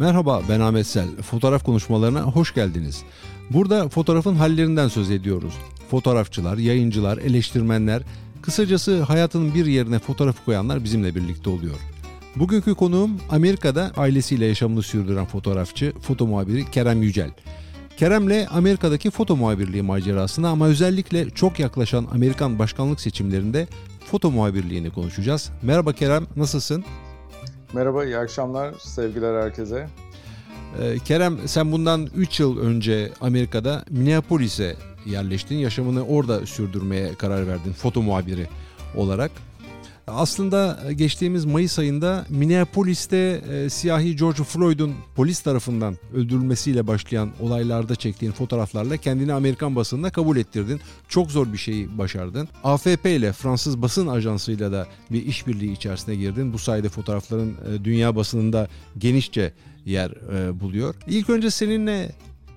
Merhaba ben Ahmet Sel. Fotoğraf konuşmalarına hoş geldiniz. Burada fotoğrafın hallerinden söz ediyoruz. Fotoğrafçılar, yayıncılar, eleştirmenler, kısacası hayatın bir yerine fotoğrafı koyanlar bizimle birlikte oluyor. Bugünkü konuğum Amerika'da ailesiyle yaşamını sürdüren fotoğrafçı, foto muhabiri Kerem Yücel. Kerem'le Amerika'daki foto muhabirliği macerasını ama özellikle çok yaklaşan Amerikan başkanlık seçimlerinde foto muhabirliğini konuşacağız. Merhaba Kerem, nasılsın? Merhaba, iyi akşamlar. Sevgiler herkese. Ee, Kerem sen bundan 3 yıl önce Amerika'da Minneapolis'e yerleştin. Yaşamını orada sürdürmeye karar verdin foto muhabiri olarak. Aslında geçtiğimiz Mayıs ayında Minneapolis'te e, siyahi George Floyd'un polis tarafından öldürülmesiyle başlayan olaylarda çektiğin fotoğraflarla kendini Amerikan basınına kabul ettirdin. Çok zor bir şeyi başardın. AFP ile Fransız basın ajansıyla da bir işbirliği içerisine girdin. Bu sayede fotoğrafların e, dünya basınında genişçe yer e, buluyor. İlk önce seninle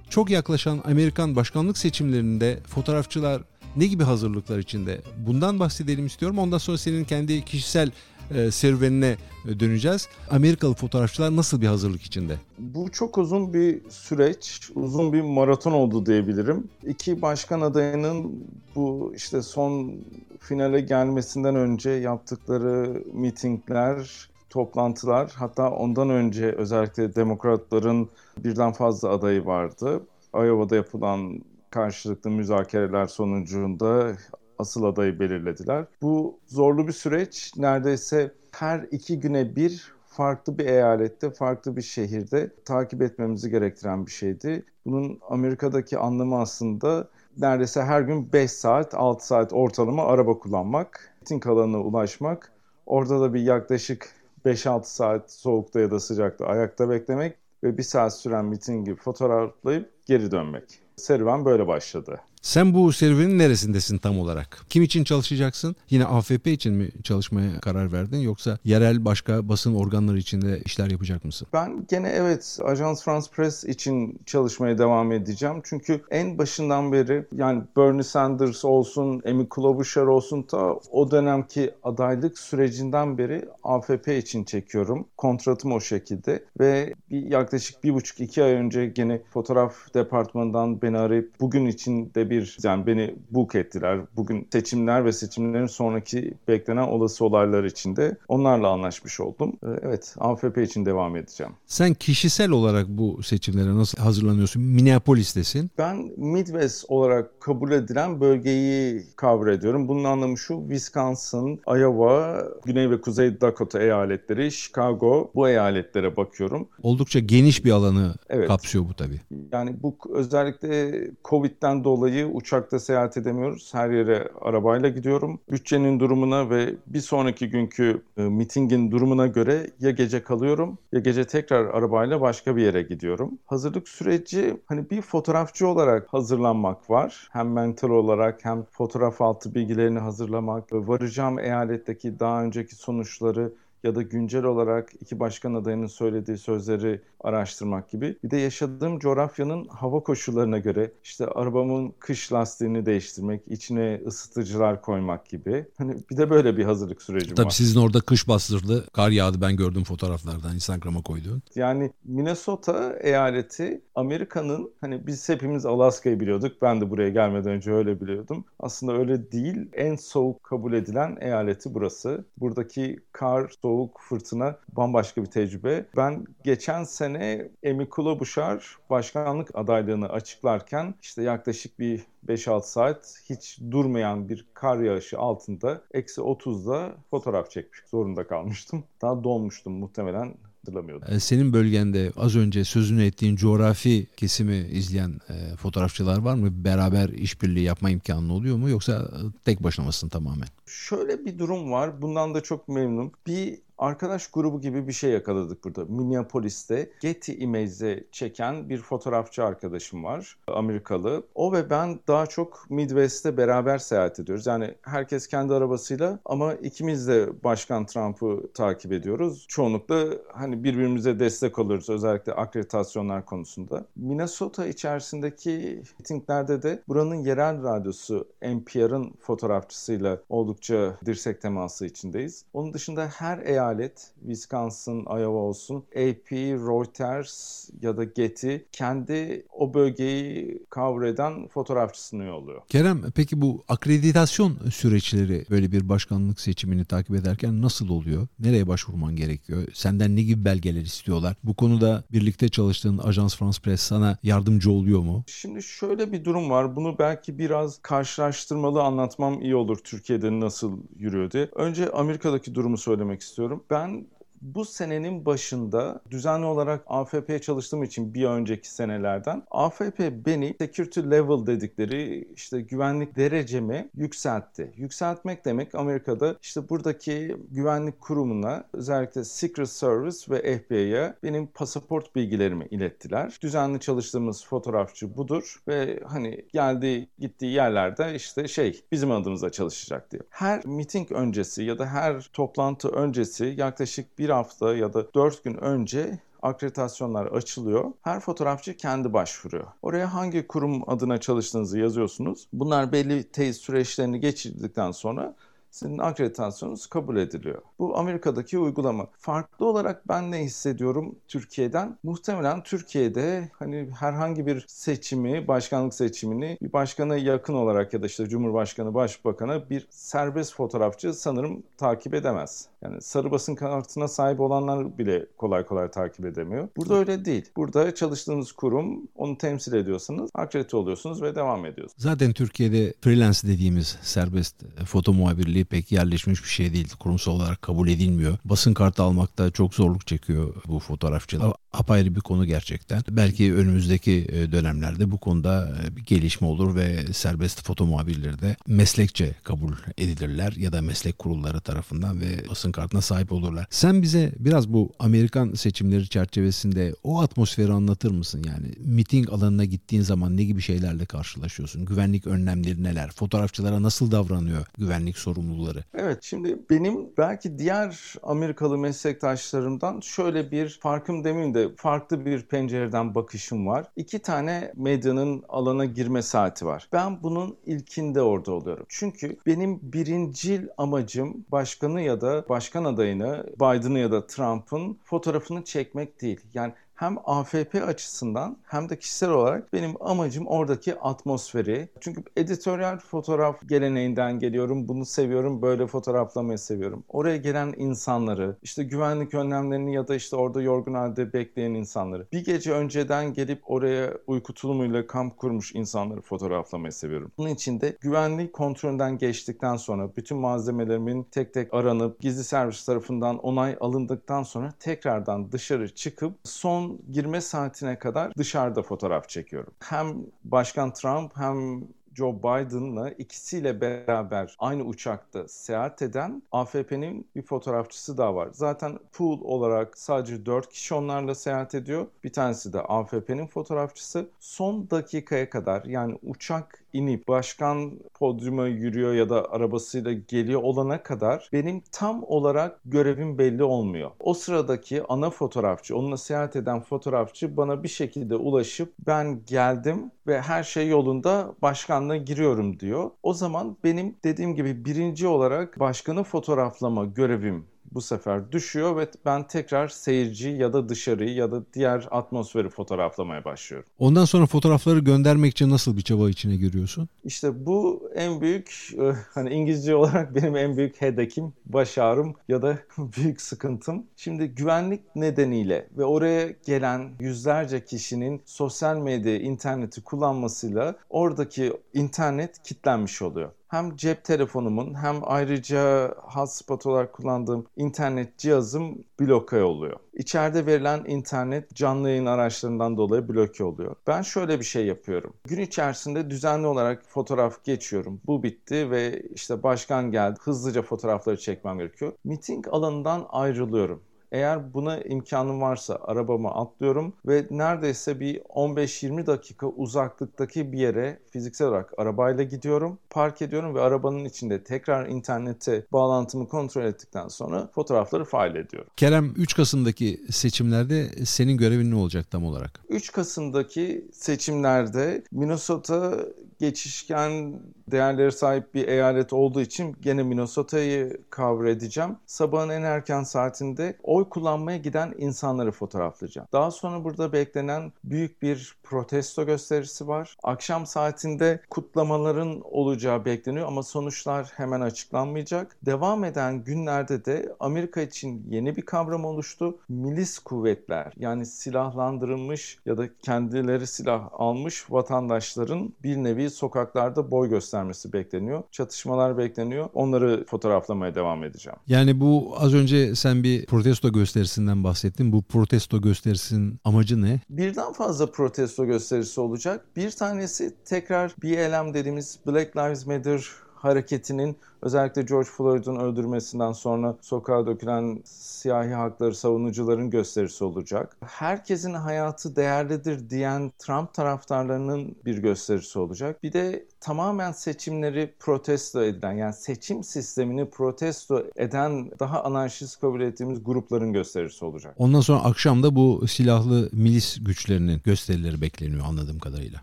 çok yaklaşan Amerikan başkanlık seçimlerinde fotoğrafçılar ne gibi hazırlıklar içinde? Bundan bahsedelim istiyorum. Ondan sonra senin kendi kişisel e, serüvenine e, döneceğiz. Amerikalı fotoğrafçılar nasıl bir hazırlık içinde? Bu çok uzun bir süreç, uzun bir maraton oldu diyebilirim. İki başkan adayının bu işte son finale gelmesinden önce yaptıkları mitingler, toplantılar hatta ondan önce özellikle demokratların birden fazla adayı vardı. Iowa'da yapılan karşılıklı müzakereler sonucunda asıl adayı belirlediler. Bu zorlu bir süreç. Neredeyse her iki güne bir farklı bir eyalette, farklı bir şehirde takip etmemizi gerektiren bir şeydi. Bunun Amerika'daki anlamı aslında neredeyse her gün 5 saat, 6 saat ortalama araba kullanmak, miting alanına ulaşmak, orada da bir yaklaşık 5-6 saat soğukta ya da sıcakta ayakta beklemek ve bir saat süren mitingi fotoğraflayıp geri dönmek serüven böyle başladı. Sen bu serüvenin neresindesin tam olarak? Kim için çalışacaksın? Yine AFP için mi çalışmaya karar verdin yoksa yerel başka basın organları için de işler yapacak mısın? Ben gene evet Ajans France Press için çalışmaya devam edeceğim. Çünkü en başından beri yani Bernie Sanders olsun, Amy Klobuchar olsun ta o dönemki adaylık sürecinden beri AFP için çekiyorum. Kontratım o şekilde ve bir yaklaşık bir buçuk iki ay önce gene fotoğraf departmanından beni arayıp bugün için de bir bir yani beni book ettiler. Bugün seçimler ve seçimlerin sonraki beklenen olası olaylar içinde onlarla anlaşmış oldum. Ee, evet AFP için devam edeceğim. Sen kişisel olarak bu seçimlere nasıl hazırlanıyorsun? Minneapolis'tesin. Ben Midwest olarak kabul edilen bölgeyi cover ediyorum. Bunun anlamı şu Wisconsin, Iowa, Güney ve Kuzey Dakota eyaletleri, Chicago bu eyaletlere bakıyorum. Oldukça geniş bir alanı evet. kapsıyor bu tabii. Yani bu özellikle Covid'den dolayı uçakta seyahat edemiyoruz. Her yere arabayla gidiyorum. Bütçenin durumuna ve bir sonraki günkü e, mitingin durumuna göre ya gece kalıyorum ya gece tekrar arabayla başka bir yere gidiyorum. Hazırlık süreci hani bir fotoğrafçı olarak hazırlanmak var. Hem mental olarak hem fotoğraf altı bilgilerini hazırlamak, varacağım eyaletteki daha önceki sonuçları ya da güncel olarak iki başkan adayının söylediği sözleri araştırmak gibi. Bir de yaşadığım coğrafyanın hava koşullarına göre işte arabamın kış lastiğini değiştirmek, içine ısıtıcılar koymak gibi. Hani bir de böyle bir hazırlık sürecim Tabii var. sizin orada kış bastırdı, kar yağdı ben gördüm fotoğraflardan Instagram'a koyduğun. Yani Minnesota eyaleti Amerika'nın hani biz hepimiz Alaska'yı biliyorduk. Ben de buraya gelmeden önce öyle biliyordum. Aslında öyle değil. En soğuk kabul edilen eyaleti burası. Buradaki kar, soğuk, fırtına bambaşka bir tecrübe. Ben geçen sene Amy Klobuchar başkanlık adaylığını açıklarken işte yaklaşık bir 5-6 saat hiç durmayan bir kar yağışı altında eksi 30'da fotoğraf çekmiş zorunda kalmıştım. Daha donmuştum muhtemelen hatırlamıyordum. E, senin bölgende az önce sözünü ettiğin coğrafi kesimi izleyen e, fotoğrafçılar var mı? Beraber işbirliği yapma imkanı oluyor mu yoksa e, tek başına mısın tamamen? Şöyle bir durum var. Bundan da çok memnunum. Bir arkadaş grubu gibi bir şey yakaladık burada. Minneapolis'te Getty Images'e çeken bir fotoğrafçı arkadaşım var. Amerikalı. O ve ben daha çok Midwest'te beraber seyahat ediyoruz. Yani herkes kendi arabasıyla ama ikimiz de Başkan Trump'ı takip ediyoruz. Çoğunlukla hani birbirimize destek oluyoruz özellikle akreditasyonlar konusunda. Minnesota içerisindeki mitinglerde de buranın yerel radyosu NPR'ın fotoğrafçısıyla oldukça dirsek teması içindeyiz. Onun dışında her eyalet eyalet, Wisconsin, Iowa olsun, AP, Reuters ya da Getty kendi o bölgeyi cover eden fotoğrafçısını yolluyor. Kerem peki bu akreditasyon süreçleri böyle bir başkanlık seçimini takip ederken nasıl oluyor? Nereye başvurman gerekiyor? Senden ne gibi belgeler istiyorlar? Bu konuda birlikte çalıştığın Ajans France Press sana yardımcı oluyor mu? Şimdi şöyle bir durum var. Bunu belki biraz karşılaştırmalı anlatmam iyi olur Türkiye'de nasıl yürüyor diye. Önce Amerika'daki durumu söylemek istiyorum. Ben bu senenin başında düzenli olarak AFP'ye çalıştığım için bir önceki senelerden AFP beni security level dedikleri işte güvenlik derecemi yükseltti. Yükseltmek demek Amerika'da işte buradaki güvenlik kurumuna özellikle Secret Service ve FBI'ye benim pasaport bilgilerimi ilettiler. Düzenli çalıştığımız fotoğrafçı budur ve hani geldiği gittiği yerlerde işte şey bizim adımıza çalışacak diye. Her miting öncesi ya da her toplantı öncesi yaklaşık bir hafta ya da 4 gün önce akreditasyonlar açılıyor. Her fotoğrafçı kendi başvuruyor. Oraya hangi kurum adına çalıştığınızı yazıyorsunuz. Bunlar belli teyit süreçlerini geçirdikten sonra sizin akreditasyonunuz kabul ediliyor. Bu Amerika'daki uygulama. Farklı olarak ben ne hissediyorum Türkiye'den? Muhtemelen Türkiye'de hani herhangi bir seçimi, başkanlık seçimini bir başkana yakın olarak ya da işte Cumhurbaşkanı, Başbakan'a bir serbest fotoğrafçı sanırım takip edemez. Yani sarı basın kartına sahip olanlar bile kolay kolay takip edemiyor. Burada öyle değil. Burada çalıştığınız kurum onu temsil ediyorsanız akredite oluyorsunuz ve devam ediyorsunuz. Zaten Türkiye'de freelance dediğimiz serbest foto muhabirliği pek yerleşmiş bir şey değil. Kurumsal olarak kabul edilmiyor. Basın kartı almakta çok zorluk çekiyor bu fotoğrafçılar. Apayrı bir konu gerçekten. Belki önümüzdeki e, dönemlerde bu konuda e, bir gelişme olur ve serbest foto muhabirleri de meslekçe kabul edilirler ya da meslek kurulları tarafından ve basın kartına sahip olurlar. Sen bize biraz bu Amerikan seçimleri çerçevesinde o atmosferi anlatır mısın? Yani miting alanına gittiğin zaman ne gibi şeylerle karşılaşıyorsun? Güvenlik önlemleri neler? Fotoğrafçılara nasıl davranıyor güvenlik sorumluları? Evet şimdi benim belki diğer Amerikalı meslektaşlarımdan şöyle bir farkım demeyeyim de farklı bir pencereden bakışım var. İki tane medyanın alana girme saati var. Ben bunun ilkinde orada oluyorum. Çünkü benim birincil amacım başkanı ya da başkan adayını Biden'ı ya da Trump'ın fotoğrafını çekmek değil. Yani hem AFP açısından hem de kişisel olarak benim amacım oradaki atmosferi. Çünkü editoryal fotoğraf geleneğinden geliyorum. Bunu seviyorum. Böyle fotoğraflamayı seviyorum. Oraya gelen insanları, işte güvenlik önlemlerini ya da işte orada yorgun halde bekleyen insanları. Bir gece önceden gelip oraya uyku tulumuyla kamp kurmuş insanları fotoğraflamayı seviyorum. Bunun için de güvenlik kontrolünden geçtikten sonra bütün malzemelerimin tek tek aranıp gizli servis tarafından onay alındıktan sonra tekrardan dışarı çıkıp son girme saatine kadar dışarıda fotoğraf çekiyorum. Hem Başkan Trump hem Joe Biden'la ikisiyle beraber aynı uçakta seyahat eden AFP'nin bir fotoğrafçısı daha var. Zaten pool olarak sadece 4 kişi onlarla seyahat ediyor. Bir tanesi de AFP'nin fotoğrafçısı. Son dakikaya kadar yani uçak inip başkan podyuma yürüyor ya da arabasıyla geliyor olana kadar benim tam olarak görevim belli olmuyor. O sıradaki ana fotoğrafçı, onunla seyahat eden fotoğrafçı bana bir şekilde ulaşıp ben geldim ve her şey yolunda başkanla giriyorum diyor. O zaman benim dediğim gibi birinci olarak başkanı fotoğraflama görevim bu sefer düşüyor ve ben tekrar seyirci ya da dışarıyı ya da diğer atmosferi fotoğraflamaya başlıyorum. Ondan sonra fotoğrafları göndermek için nasıl bir çaba içine giriyorsun? İşte bu en büyük e, hani İngilizce olarak benim en büyük hedekim, baş ağrım ya da büyük sıkıntım. Şimdi güvenlik nedeniyle ve oraya gelen yüzlerce kişinin sosyal medya, interneti kullanmasıyla oradaki internet kilitlenmiş oluyor hem cep telefonumun hem ayrıca hotspot olarak kullandığım internet cihazım bloke oluyor. İçeride verilen internet canlı yayın araçlarından dolayı bloke oluyor. Ben şöyle bir şey yapıyorum. Gün içerisinde düzenli olarak fotoğraf geçiyorum. Bu bitti ve işte başkan geldi. Hızlıca fotoğrafları çekmem gerekiyor. Meeting alanından ayrılıyorum. Eğer buna imkanım varsa arabama atlıyorum ve neredeyse bir 15-20 dakika uzaklıktaki bir yere fiziksel olarak arabayla gidiyorum. Park ediyorum ve arabanın içinde tekrar internete bağlantımı kontrol ettikten sonra fotoğrafları fail ediyorum. Kerem 3 Kasım'daki seçimlerde senin görevin ne olacak tam olarak? 3 Kasım'daki seçimlerde Minnesota geçişken değerleri sahip bir eyalet olduğu için gene Minnesota'yı cover edeceğim. Sabahın en erken saatinde oy kullanmaya giden insanları fotoğraflayacağım. Daha sonra burada beklenen büyük bir protesto gösterisi var. Akşam saatinde kutlamaların olacağı bekleniyor ama sonuçlar hemen açıklanmayacak. Devam eden günlerde de Amerika için yeni bir kavram oluştu. Milis kuvvetler yani silahlandırılmış ya da kendileri silah almış vatandaşların bir nevi sokaklarda boy göstermesi bekleniyor. Çatışmalar bekleniyor. Onları fotoğraflamaya devam edeceğim. Yani bu az önce sen bir protesto gösterisinden bahsettin. Bu protesto gösterisinin amacı ne? Birden fazla protesto gösterisi olacak. Bir tanesi tekrar BLM dediğimiz Black Lives Matter hareketinin özellikle George Floyd'un öldürmesinden sonra sokağa dökülen siyahi hakları savunucuların gösterisi olacak. Herkesin hayatı değerlidir diyen Trump taraftarlarının bir gösterisi olacak. Bir de tamamen seçimleri protesto edilen yani seçim sistemini protesto eden daha anarşist kabul ettiğimiz grupların gösterisi olacak. Ondan sonra akşam da bu silahlı milis güçlerinin gösterileri bekleniyor anladığım kadarıyla.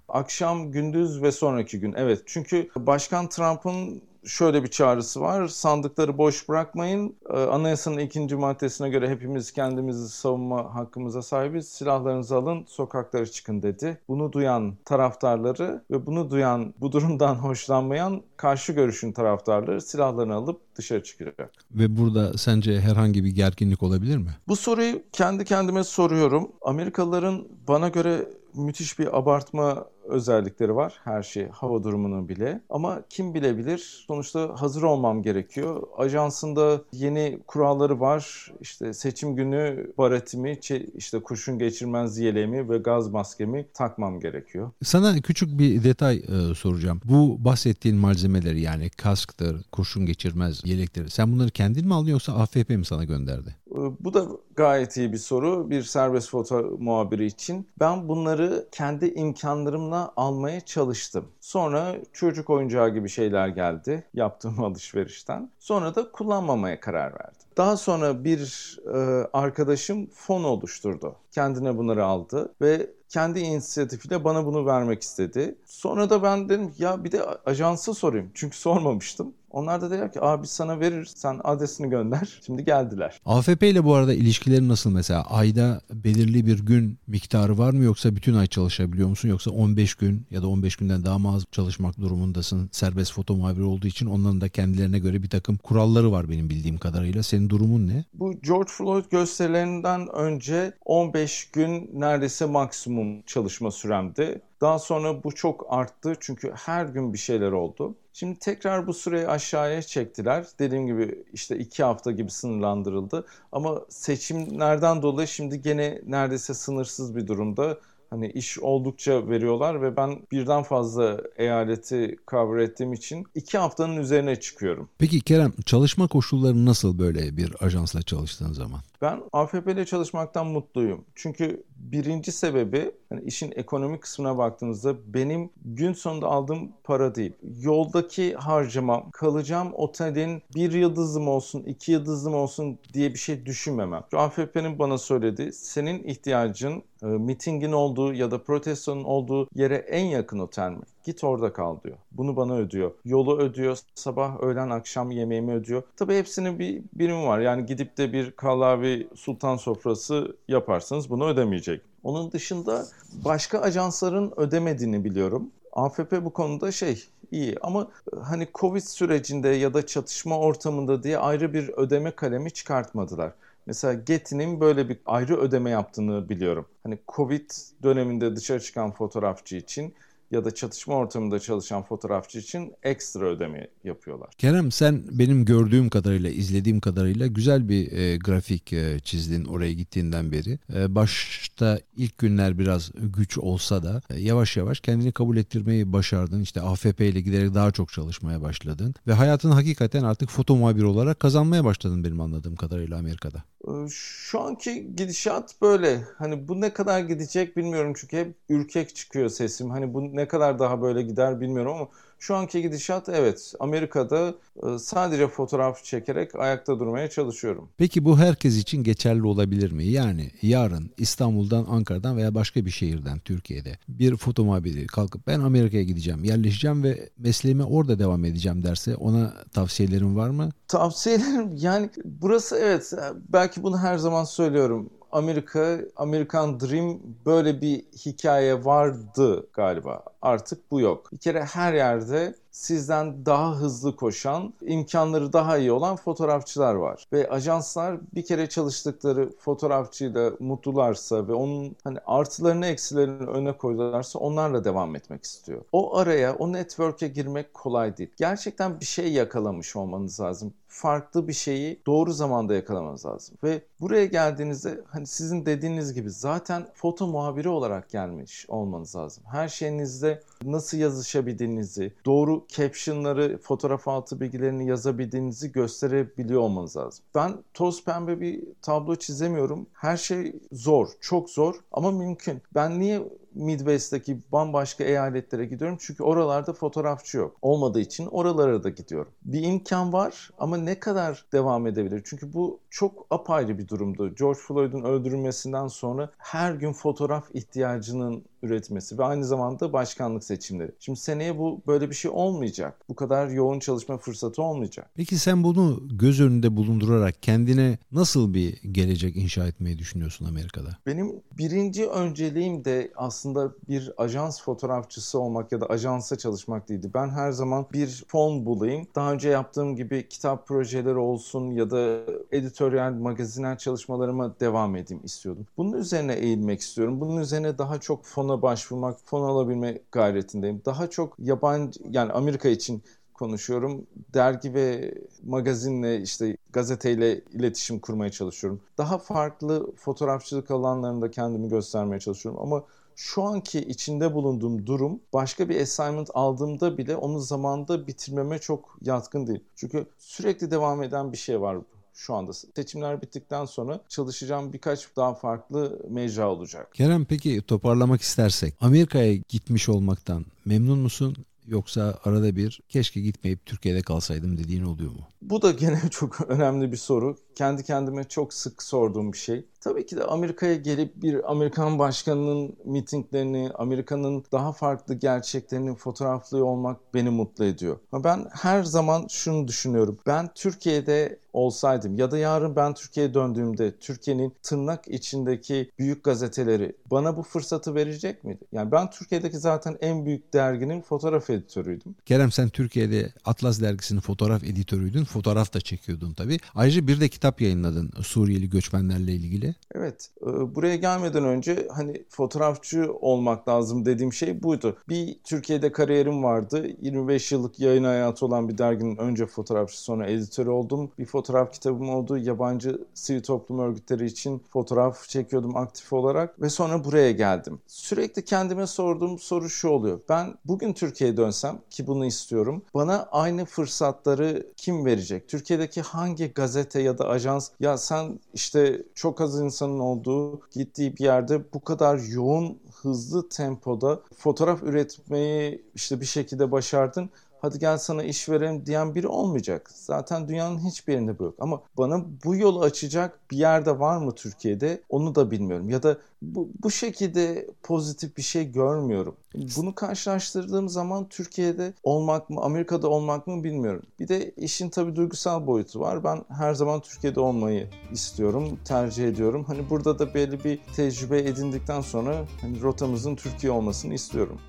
Akşam, gündüz ve sonraki gün evet. Çünkü Başkan Trump'ın şöyle bir çağrısı var. Sandıkları boş bırakmayın. Ee, anayasanın ikinci maddesine göre hepimiz kendimizi savunma hakkımıza sahibiz. Silahlarınızı alın, sokaklara çıkın dedi. Bunu duyan taraftarları ve bunu duyan, bu durumdan hoşlanmayan karşı görüşün taraftarları silahlarını alıp dışarı çıkacak. Ve burada sence herhangi bir gerginlik olabilir mi? Bu soruyu kendi kendime soruyorum. Amerikalıların bana göre müthiş bir abartma özellikleri var her şey hava durumunun bile ama kim bilebilir sonuçta hazır olmam gerekiyor. Ajansında yeni kuralları var işte seçim günü baretimi işte kurşun geçirmez yeleğimi ve gaz maskemi takmam gerekiyor. Sana küçük bir detay e, soracağım. Bu bahsettiğin malzemeleri yani kasktır, kurşun geçirmez yelekleri sen bunları kendin mi aldın yoksa AFP mi sana gönderdi? Bu da gayet iyi bir soru bir serbest foto muhabiri için. Ben bunları kendi imkanlarımla almaya çalıştım. Sonra çocuk oyuncağı gibi şeyler geldi yaptığım alışverişten. Sonra da kullanmamaya karar verdim. Daha sonra bir e, arkadaşım fon oluşturdu. Kendine bunları aldı ve kendi inisiyatifiyle bana bunu vermek istedi. Sonra da ben dedim ya bir de ajansı sorayım. Çünkü sormamıştım. Onlar da dediler ki abi sana verir sen adresini gönder. Şimdi geldiler. AFP ile bu arada ilişkilerin nasıl mesela? Ayda belirli bir gün miktarı var mı yoksa bütün ay çalışabiliyor musun? Yoksa 15 gün ya da 15 günden daha mı az çalışmak durumundasın? Serbest foto muhabiri olduğu için onların da kendilerine göre bir takım kuralları var benim bildiğim kadarıyla. Senin durumun ne? Bu George Floyd gösterilerinden önce 15 gün neredeyse maksimum çalışma süremdi. Daha sonra bu çok arttı çünkü her gün bir şeyler oldu. Şimdi tekrar bu süreyi aşağıya çektiler. Dediğim gibi işte iki hafta gibi sınırlandırıldı. Ama seçimlerden dolayı şimdi gene neredeyse sınırsız bir durumda hani iş oldukça veriyorlar ve ben birden fazla eyaleti cover ettiğim için iki haftanın üzerine çıkıyorum. Peki Kerem çalışma koşulları nasıl böyle bir ajansla çalıştığın zaman? Ben AFP ile çalışmaktan mutluyum. Çünkü birinci sebebi yani işin ekonomik kısmına baktığınızda benim gün sonunda aldığım para değil. Yoldaki harcamam, kalacağım otelin bir yıldızım olsun, iki yıldızım olsun diye bir şey düşünmemem. Şu AFP'nin bana söylediği senin ihtiyacın e, mitingin olduğu ya da protestonun olduğu yere en yakın otel mi? Git orada kal diyor. Bunu bana ödüyor. Yolu ödüyor. Sabah, öğlen, akşam yemeğimi ödüyor. Tabii hepsinin bir birimi var. Yani gidip de bir kalavi sultan sofrası yaparsanız bunu ödemeyecek. Onun dışında başka ajansların ödemediğini biliyorum. AFP bu konuda şey iyi ama hani Covid sürecinde ya da çatışma ortamında diye ayrı bir ödeme kalemi çıkartmadılar. Mesela Getty'nin böyle bir ayrı ödeme yaptığını biliyorum. Hani Covid döneminde dışarı çıkan fotoğrafçı için ya da çatışma ortamında çalışan fotoğrafçı için ekstra ödeme yapıyorlar. Kerem sen benim gördüğüm kadarıyla, izlediğim kadarıyla güzel bir e, grafik e, çizdin oraya gittiğinden beri. E, başta ilk günler biraz güç olsa da e, yavaş yavaş kendini kabul ettirmeyi başardın. İşte AFP ile giderek daha çok çalışmaya başladın ve hayatın hakikaten artık foto muhabiri olarak kazanmaya başladın benim anladığım kadarıyla Amerika'da. E, şu anki gidişat böyle. Hani bu ne kadar gidecek bilmiyorum çünkü hep ürkek çıkıyor sesim. Hani bu ne kadar daha böyle gider bilmiyorum ama Şu anki gidişat evet Amerika'da e, sadece fotoğraf çekerek ayakta durmaya çalışıyorum. Peki bu herkes için geçerli olabilir mi? Yani yarın İstanbul'dan, Ankara'dan veya başka bir şehirden Türkiye'de bir foto muhabiri kalkıp ben Amerika'ya gideceğim, yerleşeceğim ve mesleğime orada devam edeceğim derse ona tavsiyelerin var mı? Tavsiyelerim yani burası evet belki bunu her zaman söylüyorum Amerika, Amerikan Dream böyle bir hikaye vardı galiba. Artık bu yok. Bir kere her yerde sizden daha hızlı koşan, imkanları daha iyi olan fotoğrafçılar var. Ve ajanslar bir kere çalıştıkları fotoğrafçıyla mutlularsa ve onun hani artılarını eksilerini öne koydularsa onlarla devam etmek istiyor. O araya, o network'e girmek kolay değil. Gerçekten bir şey yakalamış olmanız lazım farklı bir şeyi doğru zamanda yakalamanız lazım. Ve buraya geldiğinizde hani sizin dediğiniz gibi zaten foto muhabiri olarak gelmiş olmanız lazım. Her şeyinizde de nasıl yazışabildiğinizi, doğru captionları, fotoğraf altı bilgilerini yazabildiğinizi gösterebiliyor olmanız lazım. Ben toz pembe bir tablo çizemiyorum. Her şey zor, çok zor ama mümkün. Ben niye Midwest'teki bambaşka eyaletlere gidiyorum çünkü oralarda fotoğrafçı yok. Olmadığı için oralara da gidiyorum. Bir imkan var ama ne kadar devam edebilir? Çünkü bu çok apayrı bir durumdu. George Floyd'un öldürülmesinden sonra her gün fotoğraf ihtiyacının üretmesi ve aynı zamanda başkanlık seçimleri. Şimdi seneye bu böyle bir şey olmayacak. Bu kadar yoğun çalışma fırsatı olmayacak. Peki sen bunu göz önünde bulundurarak kendine nasıl bir gelecek inşa etmeyi düşünüyorsun Amerika'da? Benim birinci önceliğim de aslında bir ajans fotoğrafçısı olmak ya da ajansa çalışmak değildi. Ben her zaman bir fon bulayım. Daha önce yaptığım gibi kitap projeleri olsun ya da editoryal, magazinel çalışmalarıma devam edeyim istiyordum. Bunun üzerine eğilmek istiyorum. Bunun üzerine daha çok fon fona başvurmak, fon alabilme gayretindeyim. Daha çok yabancı yani Amerika için konuşuyorum. Dergi ve magazinle işte gazeteyle iletişim kurmaya çalışıyorum. Daha farklı fotoğrafçılık alanlarında kendimi göstermeye çalışıyorum ama şu anki içinde bulunduğum durum başka bir assignment aldığımda bile onu zamanda bitirmeme çok yatkın değil. Çünkü sürekli devam eden bir şey var şu anda. Seçimler bittikten sonra çalışacağım birkaç daha farklı mecra olacak. Kerem peki toparlamak istersek Amerika'ya gitmiş olmaktan memnun musun? Yoksa arada bir keşke gitmeyip Türkiye'de kalsaydım dediğin oluyor mu? Bu da gene çok önemli bir soru. Kendi kendime çok sık sorduğum bir şey. Tabii ki de Amerika'ya gelip bir Amerikan başkanının mitinglerini, Amerika'nın daha farklı gerçeklerini fotoğraflıyor olmak beni mutlu ediyor. Ama ben her zaman şunu düşünüyorum. Ben Türkiye'de olsaydım ya da yarın ben Türkiye'ye döndüğümde Türkiye'nin tırnak içindeki büyük gazeteleri bana bu fırsatı verecek miydi? Yani ben Türkiye'deki zaten en büyük derginin fotoğraf editörüydüm. Kerem sen Türkiye'de Atlas dergisinin fotoğraf editörüydün. Fotoğraf da çekiyordun tabii. Ayrıca bir de kitap yayınladın Suriyeli göçmenlerle ilgili. Evet. E, buraya gelmeden önce hani fotoğrafçı olmak lazım dediğim şey buydu. Bir Türkiye'de kariyerim vardı. 25 yıllık yayın hayatı olan bir derginin önce fotoğrafçı sonra editörü oldum. Bir fotoğraf kitabım oldu. Yabancı sivil toplum örgütleri için fotoğraf çekiyordum aktif olarak ve sonra buraya geldim. Sürekli kendime sorduğum soru şu oluyor. Ben bugün Türkiye'ye dönsem ki bunu istiyorum. Bana aynı fırsatları kim verecek? Türkiye'deki hangi gazete ya da ajans ya sen işte çok az insanın olduğu gittiği bir yerde bu kadar yoğun hızlı tempoda fotoğraf üretmeyi işte bir şekilde başardın hadi gel sana iş verelim diyen biri olmayacak. Zaten dünyanın hiçbir yerinde bu yok. Ama bana bu yolu açacak bir yerde var mı Türkiye'de onu da bilmiyorum. Ya da bu, bu şekilde pozitif bir şey görmüyorum. Bunu karşılaştırdığım zaman Türkiye'de olmak mı, Amerika'da olmak mı bilmiyorum. Bir de işin tabii duygusal boyutu var. Ben her zaman Türkiye'de olmayı istiyorum, tercih ediyorum. Hani burada da belli bir tecrübe edindikten sonra hani rotamızın Türkiye olmasını istiyorum.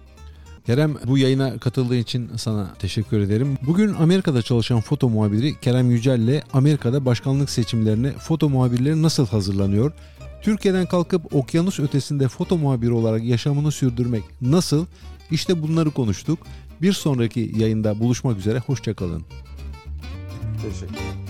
Kerem bu yayına katıldığın için sana teşekkür ederim. Bugün Amerika'da çalışan foto muhabiri Kerem Yücel ile Amerika'da başkanlık seçimlerine foto muhabirleri nasıl hazırlanıyor? Türkiye'den kalkıp okyanus ötesinde foto muhabiri olarak yaşamını sürdürmek nasıl? İşte bunları konuştuk. Bir sonraki yayında buluşmak üzere. Hoşçakalın. Teşekkür ederim.